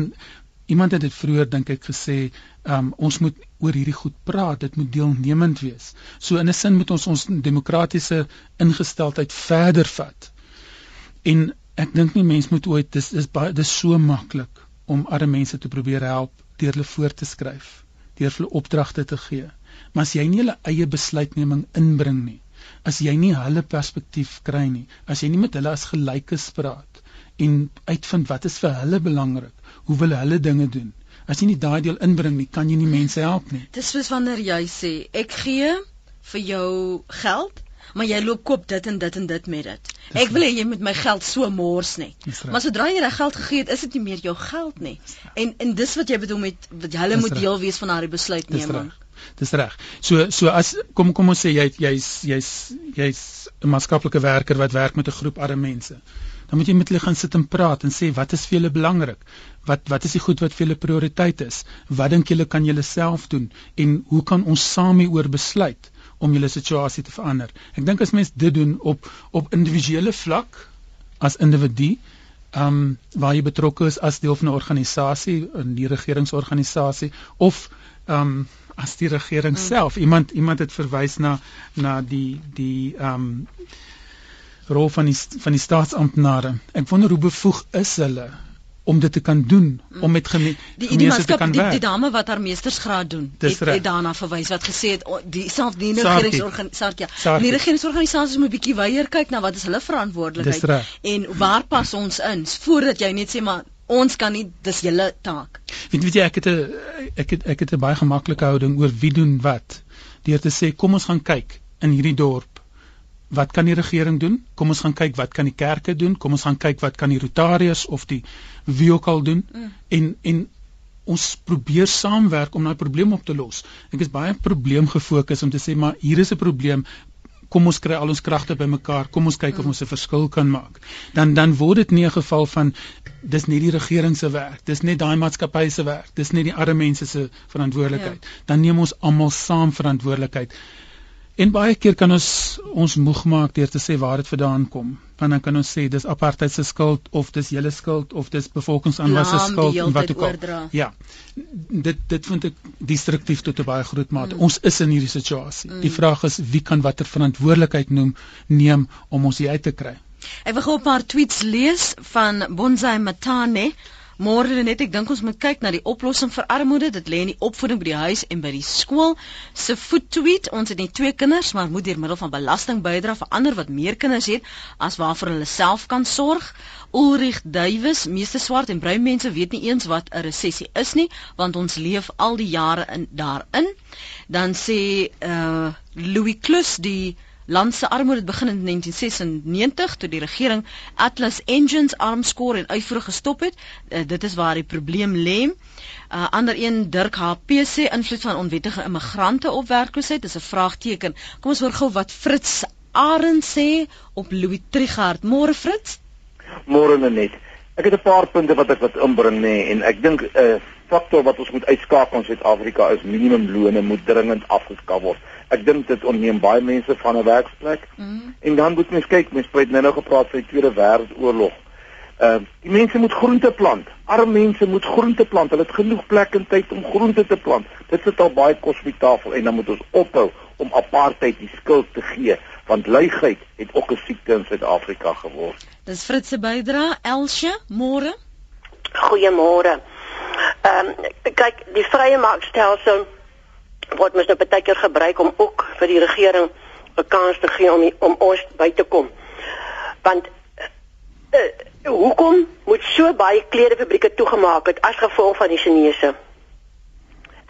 iemand het dit vroeër dink ek gesê, um, ons moet oor hierdie goed praat, dit moet deelnemend wees. So in 'n sin moet ons ons demokratiese ingesteldheid verder vat. En ek dink nie mense moet ooit dis is baie dis so maklik om arme mense te probeer help deur hulle voor te skryf, deur hulle opdragte te gee. Maar as jy nie hulle eie besluitneming inbring nie, as jy nie hulle perspektief kry nie, as jy nie met hulle as gelykes praat en uitvind wat is vir hulle belangrik, hoe wil hulle dinge doen? As jy nie daai deel inbring nie, kan jy nie mense help nie.
Dis soos wanneer jy sê ek gee vir jou geld, maar jy loop koop dit en dit en dit met dit. Ek wil hê jy moet my geld so mors net. Maar sodra jy reg geld gegee het, is dit nie meer jou geld nie. En en dis wat jy bedoel met wat hulle moet deel wees van daardie besluitneming.
Dis reg. So so as kom kom ons sê jy jy's jy's jy's 'n maatskaplike werker wat werk met 'n groep arme mense dan moet jy met hulle gaan sit en praat en sê wat is vir julle belangrik? Wat wat is die goed wat vir julle prioriteit is? Wat dink julle kan julle self doen en hoe kan ons saam hieroor besluit om julle situasie te verander? Ek dink as mens dit doen op op individuele vlak as individu ehm um, waar jy betrokke is as deel van 'n organisasie, 'n nie regeringsorganisasie of ehm um, as die regering mm. self. Iemand iemand het verwys na na die die ehm um, rol van die van die staatsamptenare. Ek wonder hoe bevoeg is hulle om dit te kan doen om met geme
die die maatskap die, die dame wat haar meestersgraad doen het, het daarna verwys wat gesê het die self die regeringsorganisasie ja. Die regeringsorganisasies moet 'n bietjie weier kyk na wat is hulle verantwoordelikheid. En waar pas ons in voordat jy net sê maar ons kan nie dis julle taak
weet weet jy ek het 'n ek het ek het 'n baie gemaklike houding oor wie doen wat deur te sê kom ons gaan kyk in hierdie dorp wat kan die regering doen? Kom ons gaan kyk wat kan die kerke doen? Kom ons gaan kyk wat kan die Rotarius of die wie ook al doen? Mm. En en ons probeer saamwerk om daai probleem op te los. Ek is baie probleem gefokus om te sê maar hier is 'n probleem. Kom ons kry al ons kragte bymekaar. Kom ons kyk of ons 'n verskil kan maak. Dan dan word dit nie 'n geval van dis net die regering se werk. Dis net daai maatskappy se werk. Dis net die arme mense se verantwoordelikheid. Ja. Dan neem ons almal saam verantwoordelikheid. En baie keer kan ons ons moeg maak deur te sê waar dit vandaan kom. Want dan kan ons sê dis apartheid se skuld of dis julle skuld of dis bevolkingsaanwas se skuld en wat ook al. Ja. Dit dit vind ek destruktief tot 'n baie groot mate. Mm. Ons is in hierdie situasie. Mm. Die vraag is wie kan watter verantwoordelikheid noem neem om ons hier uit te kry.
Ek wil gou 'n paar tweets lees van Bonsai Matane. Môre net ek dink ons moet kyk na die oplossing vir armoede. Dit lê in die opvoeding by die huis en by die skool. Se voet tweet, ons het net twee kinders, maar moet deur middel van belasting bydra vir ander wat meer kinders het as waarvoor hulle self kan sorg. Ulrich Duwys, meeste swart en bruin mense weet nie eens wat 'n resessie is nie, want ons leef al die jare in daarin. Dan sê uh Louis Klus die Land se armoede het begin in 1996 toe die regering Atlas Engines armskoor en uitvoer gestop het. Uh, dit is waar die probleem lê. uh, Ander een Dirk HP sê invloed van onwettige immigrante op werkloosheid is 'n vraagteken. Kom ons hoor gou wat Fritz Arend sê op Louis Trigard. Môre Fritz?
Môre net. Ek het 'n paar punte wat ek wat inbring nê en ek dink 'n uh, faktor wat ons moet uitskakel in Suid-Afrika is minimumlone moet dringend afgeskaf word. Ek dink dit onneem baie mense van 'n werksplek. Mm. En dan moet mens kyk, mens het nou nou gepraat van die Tweede Wêreldoorlog. Ehm uh, die mense moet groente plant. Arme mense moet groente plant. Hulle het genoeg plek en tyd om groente te plant. Dit sit al baie kos op die tafel en dan moet ons ophou om apartheid die skuld te gee want luiheid het ook 'n siekte in Suid-Afrika geword.
Dis Fritz se bydra, Elsje, môre.
Goeiemôre. Ehm um, kyk, die vrye markstelsel word mens nou baie keer gebruik om ook vir die regering 'n kans te gee om om ons by te kom. Want uh, hoekom moet so baie klerefabrieke toegemaak het as gevolg van die Chinese?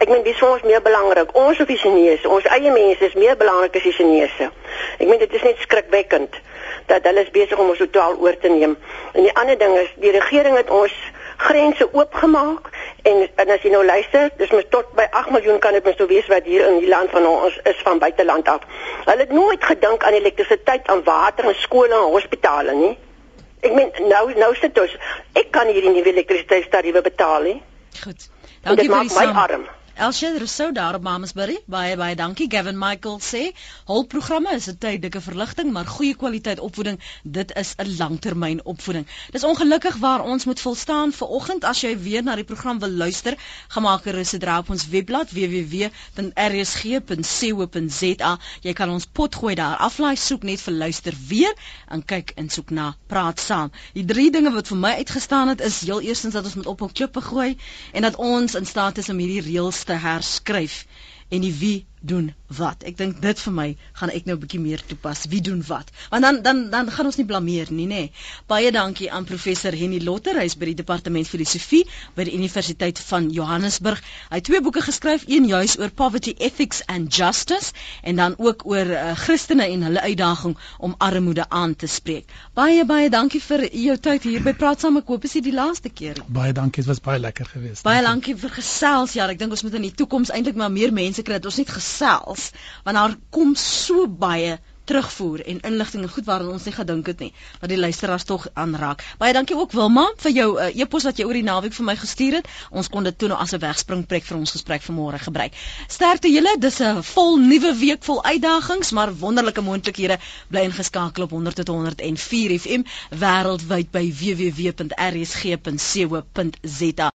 Ek meen dis vir ons meer belangrik. Ons of die Chinese, ons eie mense is meer belangrik as die Chinese. Ek meen dit is net skrikwekkend dat hulle is besig om ons totaal oor te neem. En die ander ding is die regering het ons grense oopgemaak en en as jy nou luister, dis mos tot by 8 miljoen kan dit mos nou wees wat hier in die land van ons is van buiteland af. Hulle het nooit gedink aan elektrisiteit, aan water en skole en hospitale nie. Ek meen nou nou sit ons ek kan hier nie elektrisiteitstariewe betaal nie.
Goed. Dankie vir die
saam.
Elsje Rousseau daar op Mamasbury. Baie baie dankie. Gavin Michael sê, "Hulpprogramme is 'n tydelike verligting, maar goeie kwaliteit opvoeding, dit is 'n langtermyn opvoeding." Dis ongelukkig waar ons moet volstaan vir oggend. As jy weer na die program wil luister, gemaak gerus dit op ons webblad www.rsg.co.za. Jy kan ons pot gooi daar. Aflaai soek net vir luister weer en kyk en soek na praat saam. Die drie dinge wat vir my uitgestaan het is heel eerstens dat ons moet op op klippe gooi en dat ons in staat is om hierdie reëls te herskryf en die wie doen wat. Ek dink dit vir my gaan ek nou 'n bietjie meer toepas. Wie doen wat? Want dan dan dan gaan ons nie blameer nie, nê. Nee. Baie dankie aan professor Henny Lotter, hy's by die departement filosofie by die Universiteit van Johannesburg. Hy het twee boeke geskryf, een juis oor poverty ethics and justice en dan ook oor uh, Christene en hulle uitdaging om armoede aan te spreek. Baie baie dankie vir jou tyd hier by Praat Saam. Ek hoop is dit die laaste keer.
Baie dankie, dit was baie lekker geweest.
Baie dankie vir gesels. Ja, ek dink ons moet in die toekoms eintlik maar meer mense kry dat ons net gesels want daar kom so baie terugvoer en inligting en goed waaraan ons nie gedink het nie wat die luisteraars tog aanraak. Baie dankie ook Wilma vir jou uh, e-pos wat jy oor die naweek vir my gestuur het. Ons kon dit toe nou as 'n wegspringplek vir ons gesprek vanmôre gebruik. Sterkte julle, dis 'n vol nuwe week vol uitdagings, maar wonderlike moontlikhede bly ingeskakel op 100 tot 104 FM wêreldwyd by www.rsg.co.za.